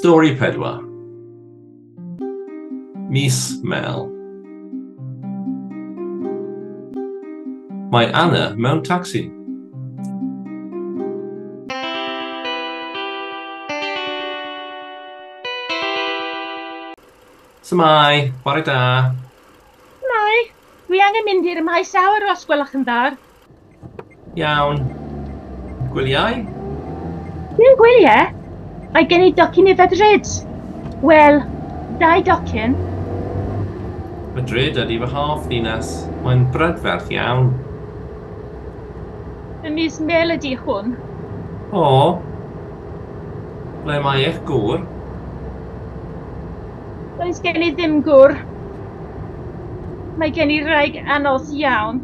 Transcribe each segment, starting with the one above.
Stori pedwar. Mis Mel. Mae Anna mewn taxi. Symai, bore da. Mai, wi angen mynd i'r maes awr os gwelwch yn dda. Iawn. Gwyliau? Dwi'n gwyliau? Mae gen i docyn i fedryd. Wel, dau docyn. Madrid ydy fy hoff ddinas. Mae'n brydferth iawn. Y mis mel ydy hwn. O, ble mae eich gŵr? Does gen i ddim gŵr. Mae gen i rhaeg anodd iawn.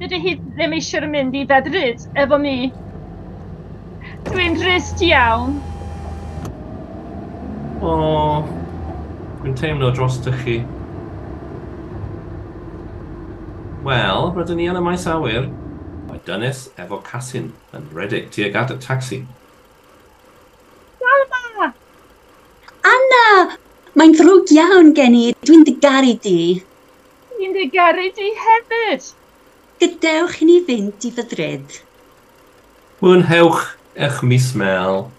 Dydy hi ddim eisiau mynd i fedryd efo mi. Dwi'n drist iawn. O, dwi'n teimlo dros dych chi. Wel, rydyn ni yn y maes awyr. Mae dynes efo casin yn redig tuag at y taxi. Salma! Anna! Mae'n ddrwg iawn gen i. Dwi'n digaru di. Dwi'n digaru di hefyd. Gadewch i ni fynd i fydryd. Mwynhewch! Ech, mismaal.